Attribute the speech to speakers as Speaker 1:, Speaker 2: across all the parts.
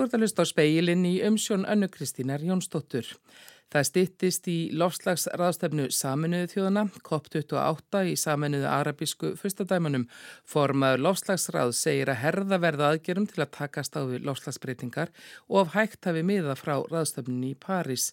Speaker 1: Þú ert að hlusta á speilin í umsjón Önnu Kristínar Jónsdóttur. Það stittist í lofslagsraðstefnu Saminuðu þjóðana, COP28 í Saminuðu arabísku fyrstadæmanum. Formaður lofslagsrað segir að herða verða aðgerum til að takast á við lofslagsbreytingar og af hægt hafi miða frá raðstefnunni í París.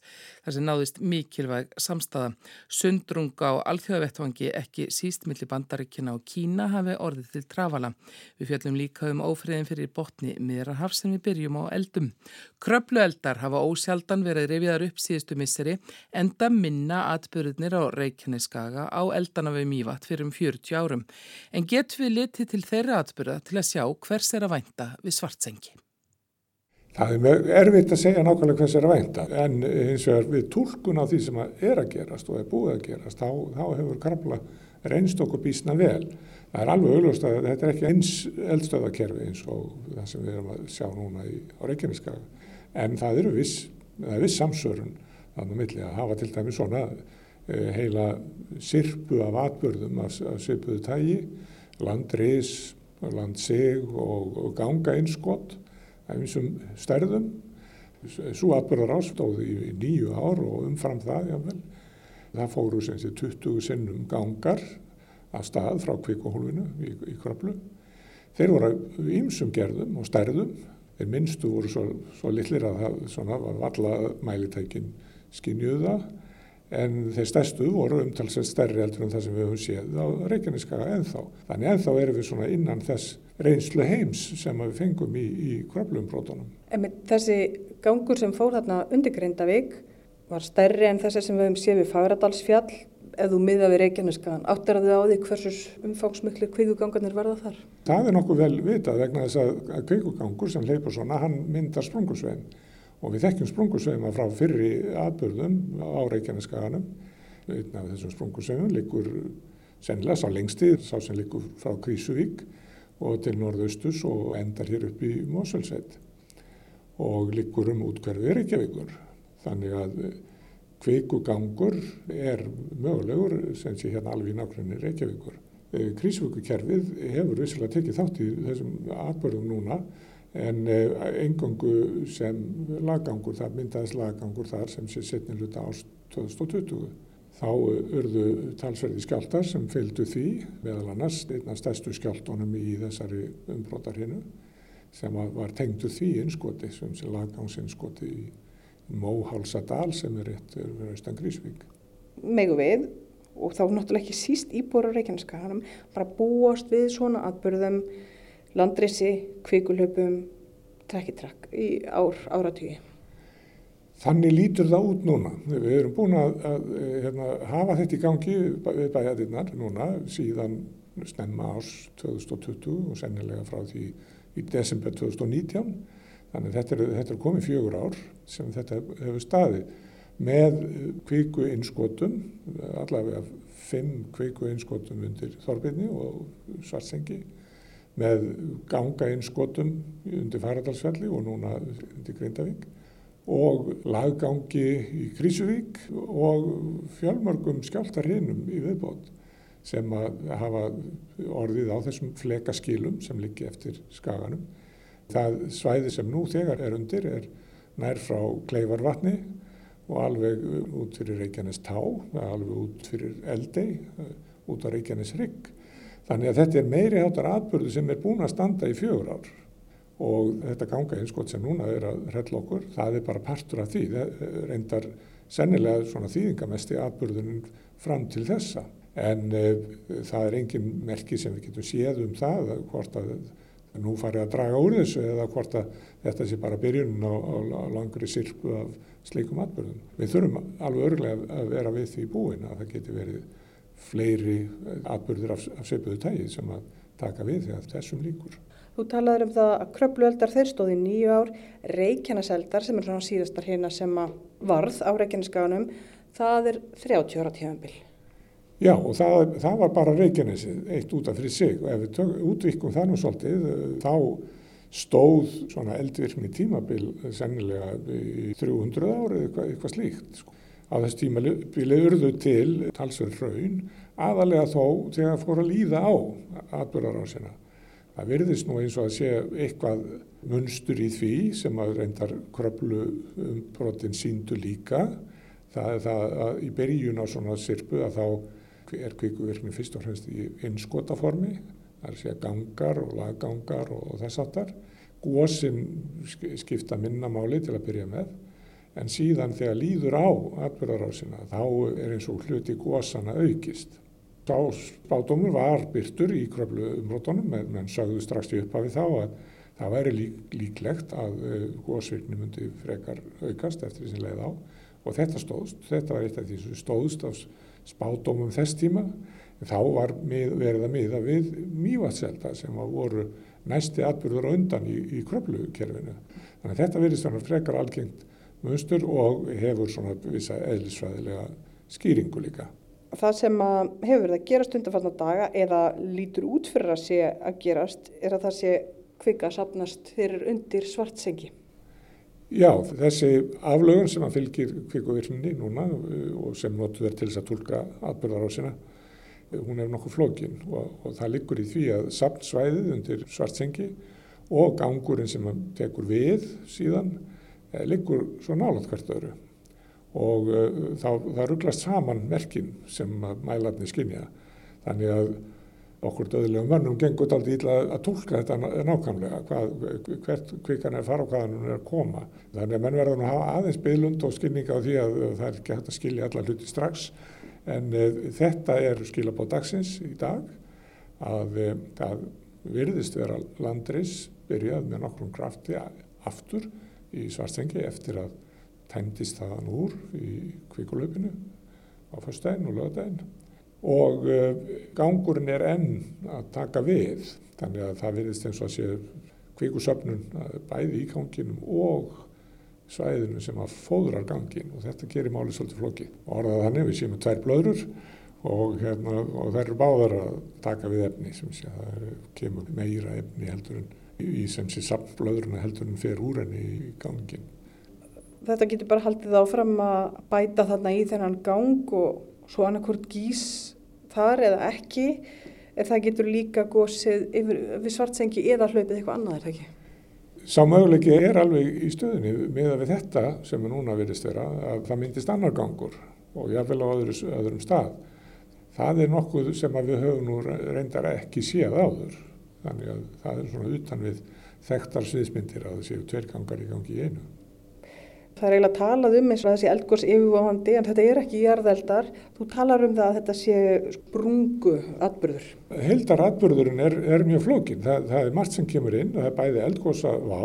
Speaker 1: Það sem náðist mikilvæg samstaða. Sundrung á alþjóðavettvangi ekki síst millir bandaríkina og Kína hafi orðið til trafala. Við fjöllum líka um ófriðin fyrir botni miðrarhaf sem við byrjum á eldum. Kröplueldar hafa ósjaldan verið reviðar upp síðustu misseri enda minna atbyrðinir á Reykjaneskaga á eldana við Mývat fyrir um 40 árum. En get við litið til þeirra atbyrða til að sjá hvers er að vænta við svartsengi.
Speaker 2: Það er erfitt að segja nákvæmlega hvers er að vænta en eins og er við tólkun á því sem er að gerast og er búið að gerast þá, þá hefur krabla reynst okkur bísna vel. Það er alveg auðvist að þetta er ekki eins eldstöðakerfi eins og það sem við erum að sjá núna í, á Reykjaneskaga en það eru viss, viss samsörun þannig að milli að hafa til dæmi svona uh, heila sirpu af atbörðum af, sirpuðu tægi, landris, landseg og, og ganga einskott af einsum stærðum. Svo atbörðar ástóði í, nýju ár og umfram það, jável. Það fóru sem sé 20 sinnum gangar af stað frá kvíkuhólfinu í, í krablu. Þeir voru ímsum gerðum og stærðum. Þeir minnstu voru svo, svo litlir að það var valla mælitækinn skinjuðu það en þeir stærstu voru umtalsett stærri heldur en það sem við höfum séð á Reykjaneskaga ennþá. Þannig ennþá erum við svona innan þess reynslu heims sem við fengum í, í kröflumbrótunum.
Speaker 3: En þessi gangur sem fór þarna undir Grindavík var stærri en þessi sem við höfum séð við Fagradalsfjall ef þú miða við Reykjaneskagan. Áttir að þið á því hversus umfangsmiklu kvíkugangarnir verða þar?
Speaker 2: Það er nokkuð vel vitað vegna þess að kvíkugangur sem leipur svona, hann myndar sprungusvein og við þekkjum sprungusveima frá fyrri atbyrðum á Reykjaneskaganum. Einn af þessum sprungusveimum likur sennilega sá lengsti, sá sem likur frá Krísuvík og til norðaustus og endar hér upp í Moselsveit og likur um útkverfi Reykjavíkur. Þannig að kveikugangur er mögulegur sem sé hérna alveg í nákvæmni Reykjavíkur. Krísuvíkukerfið hefur vissilega tekið þátt í þessum atbyrðum núna en engangu sem laggangur, það myndaðist laggangur þar sem sé setni hluta ást 2020. Þá urðu talsverði skjáltar sem fylgdu því, meðal annars einna stærstu skjáltónum í þessari umbrótarhinu sem var tengdu því innskoti, sem sé laggangsinnskoti í Móhálsadal sem er rétt verið austan Grísvík.
Speaker 3: Megu við, og þá náttúrulega ekki síst íbúra Reykjaneskaganum, bara búast við svona atbyrðum landrisi, kvikulöpum, trekkitrakk í ár, áratvíi.
Speaker 2: Þannig lítur það út núna. Við erum búin að, að hérna, hafa þetta í gangi við bæjaðinnar núna síðan snemma árs 2020 og sennilega frá því í desember 2019. Þannig þetta er, þetta er komið fjögur ár sem þetta hefur staðið með kviku innskotum, allavega fimm kviku innskotum undir Þorbirni og Svartsengi með ganga innskotum undir Faradalsfjalli og núna undir Grindavík og laggangi í Krísuvík og fjölmörgum skjáltarhinum í viðbót sem að hafa orðið á þessum flekaskilum sem liggi eftir skaganum. Það svæði sem nú þegar er undir er nær frá Kleifarvatni og alveg út fyrir Reykjanes Tá, alveg út fyrir Eldei, út á Reykjanes Rygg. Þannig að þetta er meiri hátar atbyrðu sem er búin að standa í fjögur ár og þetta ganga einskott sem núna er að hrella okkur, það er bara partur af því, það reyndar sennilega svona þýðingamesti atbyrðunum fram til þessa. En uh, það er engin merki sem við getum séð um það, hvort að nú farið að draga úr þessu eða hvort að þetta sé bara byrjunum á, á, á langri sirpu af sleikum atbyrðum. Við þurfum alveg örglega að vera við því búin að það geti verið fleiri atbyrður af, af seipuðu tægi sem að taka við þegar þessum líkur.
Speaker 3: Þú talaður um það að kröplueldar þeir stóði nýju ár, reykjarnaseldar sem er svona síðastar hérna sem að varð á reykjarnaskaganum, það er 30 ára tífambil.
Speaker 2: Já og það, það var bara reykjarnasið eitt út af fyrir sig og ef við tök, útvikkum það nú svolítið þá stóð svona eldvirkni tímabil sennilega í 300 ári eða eitthvað, eitthvað slíkt sko á þess tímabili urðu til talsverð raun aðalega þó þegar fór að líða á atbyrðarásina. Það virðist nú eins og að sé eitthvað munstur í því sem að reyndar kröplu um brotin síndu líka. Það er það að í byrjun á svona sirpu að þá er kvíkuvirkni fyrst og fremst í innskotaformi. Það er að segja gangar og laggangar og þess aftar. Gósin skipta minnamáli til að byrja með. En síðan þegar líður á atbyrðarásina þá er eins og hluti gósana aukist. Sá spátumur var byrtur í kröflu umrótunum menn sagðu strax í upphafi þá að það væri lík, líklegt að uh, góðsvirkni myndi frekar aukast eftir því sem leið á og þetta stóðst, þetta var eitt af því sem stóðst af spátumum þess tíma en þá var mið, verið að miða við mývatselda sem voru næsti atbyrður undan í, í kröflukerfinu. Þannig að þetta verið svona frekar algengt munstur og hefur svona vissa eðlisfræðilega skýringu líka
Speaker 3: það sem hefur verið að gerast undanfallna daga eða lítur út fyrir að sé að gerast er að það sé kvika sapnast fyrir undir svartsengi.
Speaker 2: Já, þessi aflögun sem að fylgir kvikuvirkninni núna uh, og sem notur þær til þess að tólka atbyrðar á sína, uh, hún er nokkuð flókin og, og það liggur í því að sapnsvæðið undir svartsengi og gangurinn sem tekur við síðan liggur svo nálat hvert öru og uh, þá, það rugglast saman merkin sem mælarnir skinja. Þannig að okkur döðilegum vannum gengur aldrei ítla að tólka þetta nákvæmlega, hvað, hvert kvikan er fara og hvaðan hún er að koma. Þannig að menn verður að hafa aðeins byðlund og skilninga á því að það er ekki hægt að skilja alla hluti strax. En uh, þetta er skilabóð dagsins í dag að það virðist vera landreis byrjað með nokkrum krafti aftur í svartsengi eftir að tæmdist þaðan úr í kvikulöpinu á fyrstæðin og löðdægin og uh, gangurinn er enn að taka við þannig að það verðist eins og að sé kvikusöfnun bæði í ganginum og svæðinu sem að fóðrar gangin og þetta gerir máli svolítið flokki og orðað þannig við séum með tvær blöður og, hérna, og það eru báðar að taka við efni sem sé að það kemur meira efni heldur en í sem sé samblöðurna heldur en fer úr enni í gangin
Speaker 3: þetta getur bara haldið áfram að bæta þarna í þennan gang og svo annarkort gís þar eða ekki ef það getur líka gósið yfir, við svartsengi eða hlaupið eitthvað annað er það ekki?
Speaker 2: Sá möguleiki er alveg í stöðunni með að við þetta sem er núna verist vera að það myndist annar gangur og jáfnvel á öðru, öðrum stað. Það er nokkuð sem við höfum nú reyndar ekki séð áður þannig að það er svona utan við þekktar sviðsmyndir að það séu tverrgangar í gangi í einu.
Speaker 3: Það er eiginlega talað um eins og þessi eldgóðs yfirváðandi en þetta er ekki jarðeldar. Þú talar um það að þetta sé sprungu atbyrður.
Speaker 2: Heldar atbyrðurinn er, er mjög flókin. Það, það er margt sem kemur inn. Það er bæði eldgóðsa vá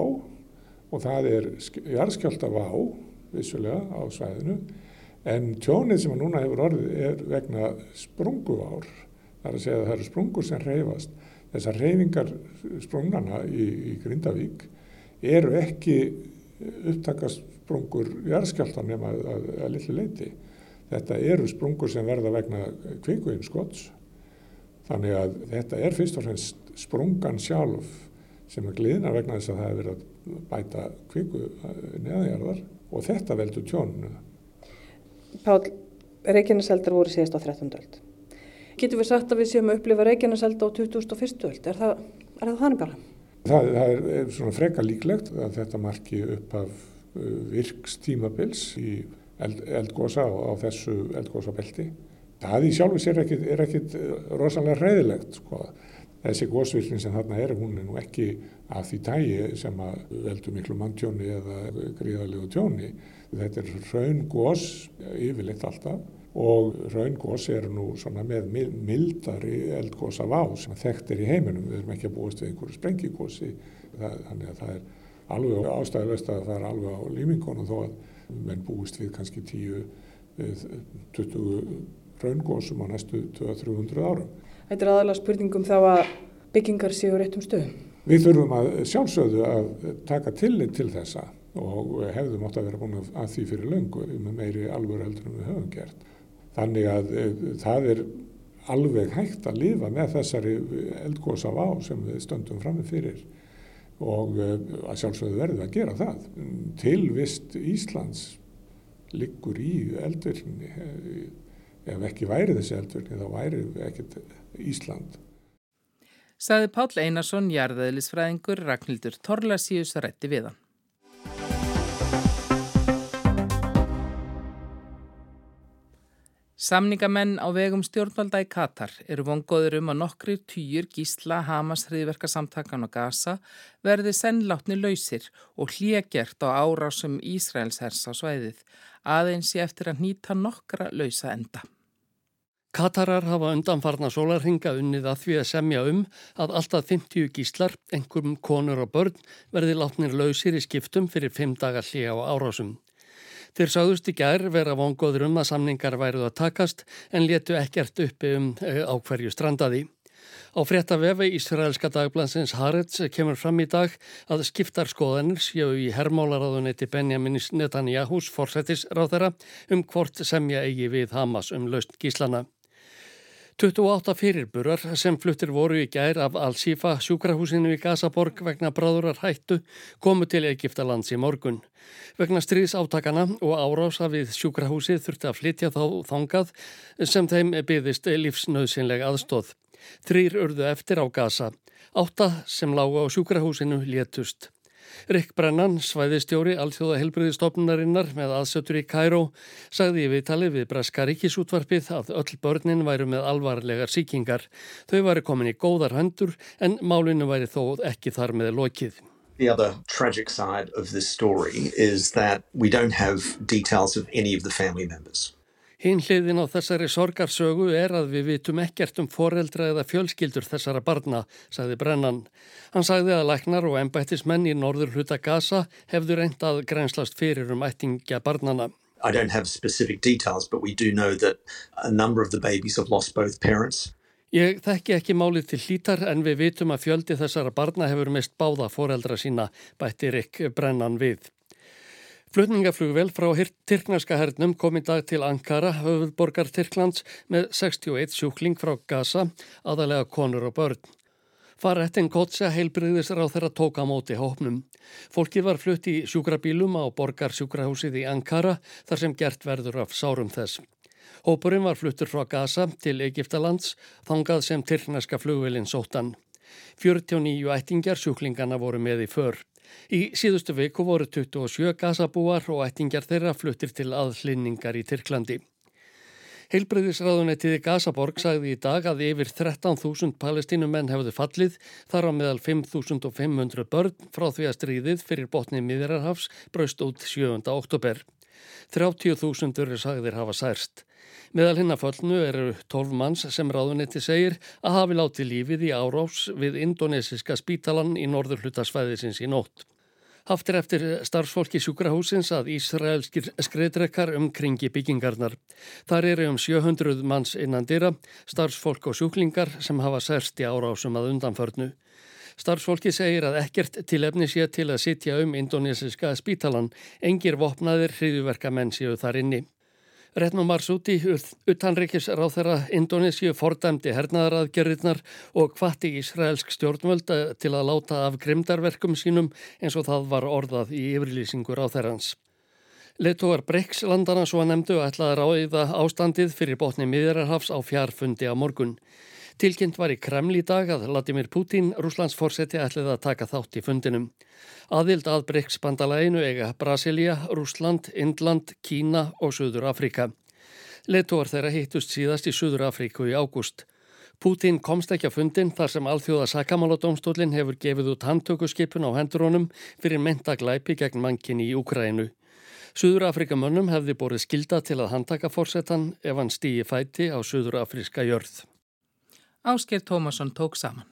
Speaker 2: og það er jarðskjálta vá vissulega á svæðinu. En tjónið sem að núna hefur orðið er vegna sprunguvár. Það er að segja að það eru sprungur sem reyfast. Þessar reyfingar sprungnana í, í Grindavík eru ekki upptakast sprungur jarðskjálta nema að, að, að litlu leiti. Þetta eru sprungur sem verða vegna kveikuinskots þannig að þetta er fyrst og fremst sprungan sjálf sem er gliðna vegna þess að það hefur verið að bæta kveiku neðanjarðar og þetta veldur tjónunu.
Speaker 3: Pál, Reykjaneseldar voru síðast á 13. öld. Getur við sagt að við séum að upplifa Reykjaneselda á 2001. öld? Er það, er það þannig bara?
Speaker 2: Það, það er, er svona freka líklegt að þetta marki upp af virkstímabils í eld, eldgósa á, á þessu eldgósabelti. Það í sjálfu sér ekkit, er ekkit eh, rosalega hræðilegt sko. Þessi gósvirkning sem þarna er, hún er nú ekki af því tægi sem að veldu miklu manntjóni eða gríðalegu tjóni. Þetta er raungós yfirleitt alltaf og raungós er nú svona með mildari eldgósa vá sem þekkt er í heiminum. Við erum ekki að búast við einhverju sprengigósi, þannig að það er alveg ástæðilegst að það er alveg á límingunum þó að menn búist við kannski 10-20 raungósum á næstu 200-300 árum.
Speaker 3: Þetta er aðalega spurningum þá að byggingar séu réttum stöðum.
Speaker 2: Við þurfum að sjálfsögðu að taka tillit til þessa og hefðum átt að vera búin að því fyrir löngu með meiri alvöru heldur en við höfum gert. Þannig að e, það er alveg hægt að lifa með þessari eldgósa vá sem við stöndum frammi fyrir og eh, að sjálfsögðu verður að gera það. Tilvist Íslands liggur í eldvirkni. Ef ekki væri þessi eldvirkni þá væri ekkert Ísland.
Speaker 1: Saði Páll Einarsson, jarðaðilisfræðingur, Ragnhildur Torlasíus rætti við hann. Samningamenn á vegum stjórnvalda í Katar eru vongóður um að nokkri týjur gísla Hamas hriðverkasamtakan og Gaza verði sennlátni lausir og hljegjert á árásum Ísraels hers á sveiðið, aðeins ég eftir að nýta nokkra lausa enda.
Speaker 4: Katarar hafa undanfarna sólarhinga unnið að því að semja um að alltaf 50 gíslar, einhverjum konur og börn, verði látnir lausir í skiptum fyrir 5 dagar hlje á árásum. Þeir sagðust í gær vera vongoður um að samningar væruð að takast en letu ekkert uppi um eh, á hverju strandaði. Á frétta vefi Ísraelska dagblansins Harets kemur fram í dag að skiptarskoðanir séu í hermálaraðuneti Benjamin Netanyahus forsættisráð þeirra um hvort semja eigi við Hamas um laust gíslana. 28 fyrirburar sem fluttir voru í gær af Al-Sifa sjúkrahúsinu í Gazaborg vegna bráðurar hættu komu til Egiptalands í morgun. Vegna stríðsáttakana og árása við sjúkrahúsið þurfti að flytja þá þangað sem þeim byggðist lífsnauðsynleg aðstóð. Þrýr urðu eftir á Gaza. Átta sem lágu á sjúkrahúsinu létust. Rick Brennan, svæðistjóri alþjóða helbriðistofnunarinnar með aðsötur í Kæró, sagði í viðtali við Breska ríkisútvarpið að öll börnin væru með alvarlegar síkingar. Þau væri komin í góðar höndur en málinu væri þó ekki þar með lokið.
Speaker 5: The other tragic side of this story is that we don't have details of any of the family members.
Speaker 4: Hinn hliðin á þessari sorgarsögu er að við vitum ekkert um foreldra eða fjölskyldur þessara barna, sagði Brennan. Hann sagði að læknar og ennbættismenn í norður hluta Gaza hefðu reyndað grænslast fyrir um ættingja barnana.
Speaker 5: I don't have specific details but we do know that a number of the babies have lost both parents.
Speaker 4: Ég þekki ekki málið til hlítar en við vitum að fjöldi þessara barna hefur mist báða foreldra sína, bætti Rick Brennan við. Flutningaflugvel frá Tyrknarska hernum kom í dag til Ankara, höfuðborgar Tyrklands, með 61 sjúkling frá Gaza, aðalega konur og börn. Farettin Kotsa heilbriðis ráð þeirra tóka móti hópnum. Fólki var flutt í sjúkrabílum á borgar sjúkrahúsið í Ankara þar sem gert verður af sárum þess. Hópurinn var fluttur frá Gaza til Egiptalands, þangað sem Tyrknarska flugvelin sóttan. 49 ættingjar sjúklingana voru með í för. Í síðustu viku voru 27 gasabúar og ættingjar þeirra fluttir til aðlinningar í Tyrklandi. Heilbreyðisraðunettiði Gazaborg sagði í dag að yfir 13.000 palestínumenn hefðu fallið, þar á meðal 5.500 börn frá því að stríðið fyrir botnið miðrarhafs braust út 7. oktober. 30.000 eru sagðir hafa særst. Meðal hinn að föllnu eru 12 manns sem ráðunetti segir að hafi látið lífið í árás við indonesiska spítalan í norður hlutasvæðisins í nótt. Haftir eftir starfsfólki sjúkrahúsins að Ísraelskir skreitrekkar umkringi byggingarnar. Þar eru um 700 manns innan dýra, starfsfólk og sjúklingar sem hafa særst í árásum að undanförnu. Starfsfólki segir að ekkert til efni sé til að sitja um indonesiska spítalan, engir vopnaðir hriðuverka menn séu þar inni. Retnum Marsúti, utanrikis ráþæra Indonésiu fordæmdi hernaðaraðgerðirnar og hvati Ísraelsk stjórnvöld til að láta af grimdarverkum sínum eins og það var orðað í yfirlýsingur ráþærans. Letóar Brekkslandana svo að nefndu ætlaði ráðiða ástandið fyrir botni miðrarhafs á fjarfundi á morgun. Tilkynnt var í Kreml í dag að Vladimir Putin, Rúslands fórseti, ætlaði að taka þátt í fundinum. Aðild að BRICS-bandalæginu eiga Brasilia, Rúsland, Indland, Kína og Suður Afrika. Letóar þeirra hittust síðast í Suður Afriku í ágúst. Putin komst ekki að fundin þar sem alþjóða sakamáladómstólinn hefur gefið út handtökuskipun á hendurónum fyrir mentaglæpi gegn mankin í Úkrænu. Suður Afrikamönnum hefði borið skilda til að handtaka fórsetan ef hann stýi fæti á Suður Afriska jörð.
Speaker 1: Ásker Tómasson tók saman.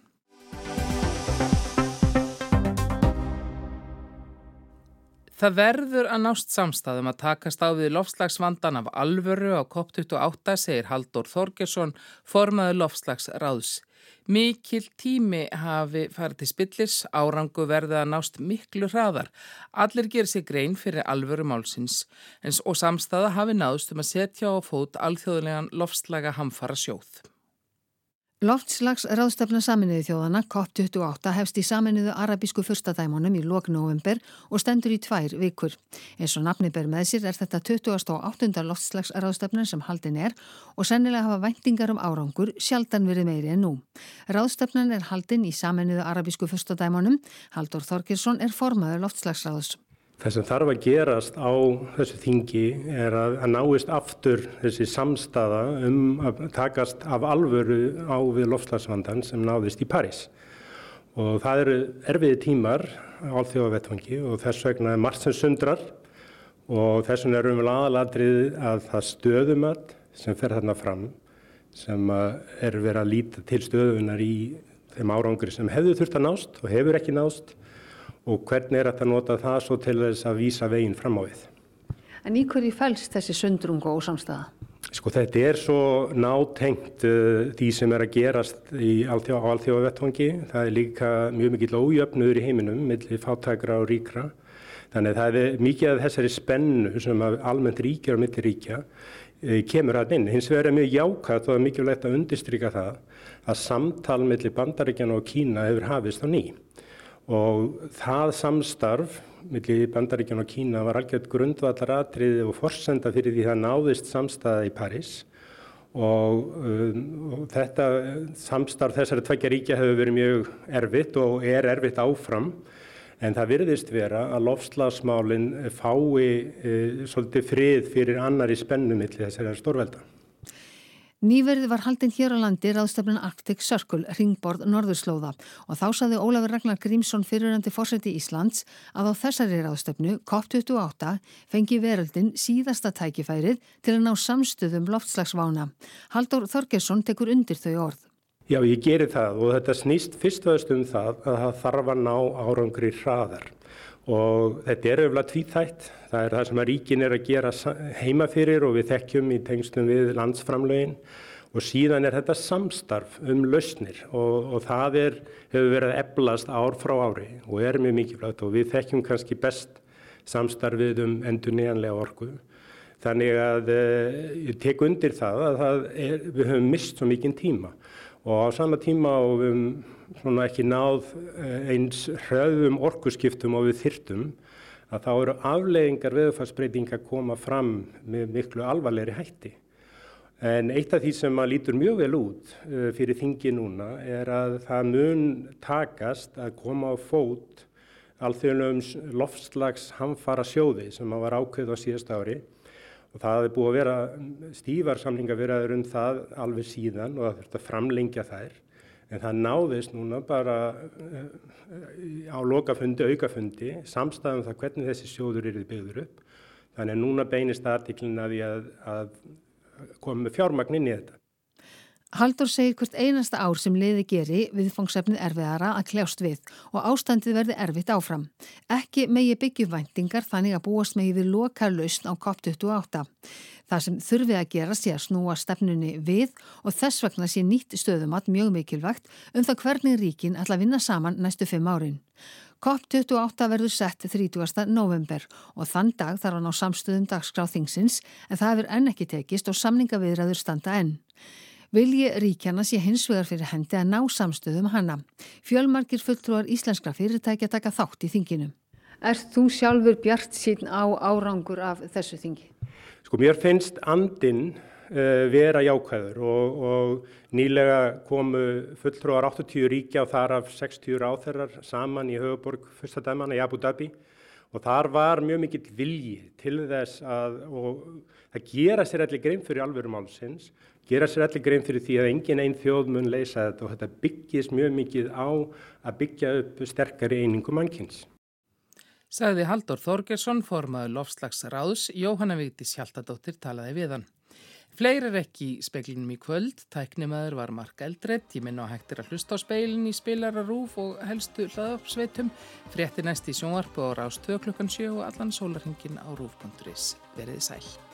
Speaker 1: Það verður að nást samstæðum að takast á við lofslagsvandan af alvöru á COP28, segir Haldur Þorgersson, formaður lofslagsráðs. Mikil tími hafi farið til spillis, árangu verði að nást miklu hraðar. Allir gerir sig grein fyrir alvöru málsins og samstæða hafi náðust um að setja á fót alþjóðlegan lofslaga hamfara sjóð.
Speaker 6: Loftslags ráðstefna saminuði þjóðana COP28 hefst í saminuðu arabísku fyrstadæmonum í loknovember og stendur í tvær vikur. Eins og nafni ber með sér er þetta 28. loftslags ráðstefnan sem haldin er og sennilega hafa væntingar um árangur sjaldan verið meiri en nú. Ráðstefnan er haldin í saminuðu arabísku fyrstadæmonum. Haldur Þorkirsson er formaður loftslagsráðs.
Speaker 7: Það sem þarf að gerast á þessu þingi er að, að náist aftur þessi samstaða um að takast af alvöru á við lofslagsvandan sem náðist í París. Og það eru erfiði tímar á alþjóðavettfangi og þess vegna er margt sem sundrar og þess vegna erum við aðalatrið að það stöðumat sem fer þarna fram sem er verið að líta til stöðunar í þeim árangri sem hefur þurft að nást og hefur ekki nást og hvernig er þetta að nota það svo til þess að vísa veginn fram á við.
Speaker 6: En í hverju fælst þessi sundrung og samstæða?
Speaker 7: Sko þetta er svo nátengt uh, því sem er að gerast alþjó, á alþjóðavettvangi. Það er líka mjög mikill ójöfnur í heiminum millir fátækra og ríkra. Þannig að það er mikið af þessari spennu sem almennt ríkjar og millir ríkja uh, kemur að inn. Hins vegar er mjög jákvæmt og það er mikilvægt að undistrykja það að samtal millir bandaríkjana og Kína hefur hafist á nýjum og það samstarf millir Bandaríkjan og Kína var algjört grundvallar atriði og forsenda fyrir því það náðist samstæða í París og, um, og þetta samstarf þessari tveggja ríkja hefur verið mjög erfitt og er erfitt áfram en það virðist vera að lofslagsmálinn fái e, svolítið frið fyrir annari spennu millir þessari stórvelda.
Speaker 6: Nýverði var haldinn hér á landi ráðstefnun Arctic Circle, ringborð Norðurslóða og þá saði Ólafur Ragnar Grímsson fyriröndi fórseti Íslands að á þessari ráðstefnu, COP28, fengi veröldin síðasta tækifærið til að ná samstöðum loftslagsvána. Haldur Þorgesson tekur undir þau orð.
Speaker 7: Já, ég gerir það og þetta snýst fyrst og öðst um það að það þarf að ná árangri hraðar og þetta er auðvitað tvíþætt. Það er það sem að ríkin er að gera heima fyrir og við þekkjum í tengstum við landsframlögin og síðan er þetta samstarf um lausnir og, og það er, hefur verið eflast ár frá ári og er mjög mikilvægt og við þekkjum kannski best samstarfið um endur nýjanlega orku. Þannig að eh, ég tek undir það að það er, við höfum mist svo mikinn tíma og á sama tíma og við höfum ekki náð eh, eins hröðum orkuskiptum og við þyrtum að þá eru afleggingar veðufarsbreytinga að koma fram með miklu alvarlegri hætti. En eitt af því sem maður lítur mjög vel út uh, fyrir þingi núna er að það mun takast að koma á fót alþjóðlegum lofslags hamfara sjóði sem var ákveð á síðast ári og það hefði búið að vera stífar samlingaveraður um það alveg síðan og það þurfti að framlengja þær. En það náðist núna bara eh, á lokafundi, aukafundi, samstæðum það hvernig þessi sjóður eru byggður upp. Þannig að núna beinist aðtiklina því að, að koma með fjármagn inn í þetta.
Speaker 6: Haldur segir hvert einasta ár sem liði geri viðfangsefnið erfiðara að kljást við og ástandið verði erfitt áfram. Ekki megi byggjuvæntingar þannig að búast megi við lokar lausn á COP28. Það sem þurfið að gera sé að snúa stefnunni við og þess vegna sé nýtt stöðumat mjög mikilvægt um það hvernig ríkin ætla að vinna saman næstu fimm árin. COP28 verður sett 30. november og þann dag þarf hann á samstöðum dagskráð þingsins en það hefur enn ekki tekist og samningaviðræður standa enn. Vilji ríkjana sé hins vegar fyrir hendi að ná samstöðum hanna. Fjölmarkir fulltrúar íslenskra fyrirtækja taka þátt í þinginu. Er þú sjálfur bjart sín á árangur af þessu þingi?
Speaker 7: Sko mér finnst andin uh, vera jákvæður og, og nýlega komu fulltrúar 80 ríkja og þar af 60 ráþerrar saman í höfuborg fyrsta dæman í Abu Dhabi og þar var mjög mikill vilji til þess að og það gera sér allir grein fyrir alvöru málsins gera sér allir grein fyrir því að engin einn þjóð mun leysa þetta og þetta byggist mjög mikið á að byggja upp sterkari einingu mannkins.
Speaker 1: Sagði Haldur Þorgersson, formaður Lofslags ráðs, Jóhanna Víti Sjaldadóttir talaði við hann. Fleir er ekki í speklinum í kvöld, tæknimaður var Mark Eldredd, ég minna á hægtir að hlusta á speilin í spilararúf og helstu hlaðappsveitum, frétti næst í sjónvarpu á rást 2 klukkan 7 og allan sólarhingin á rúf.is. Verðið sæl.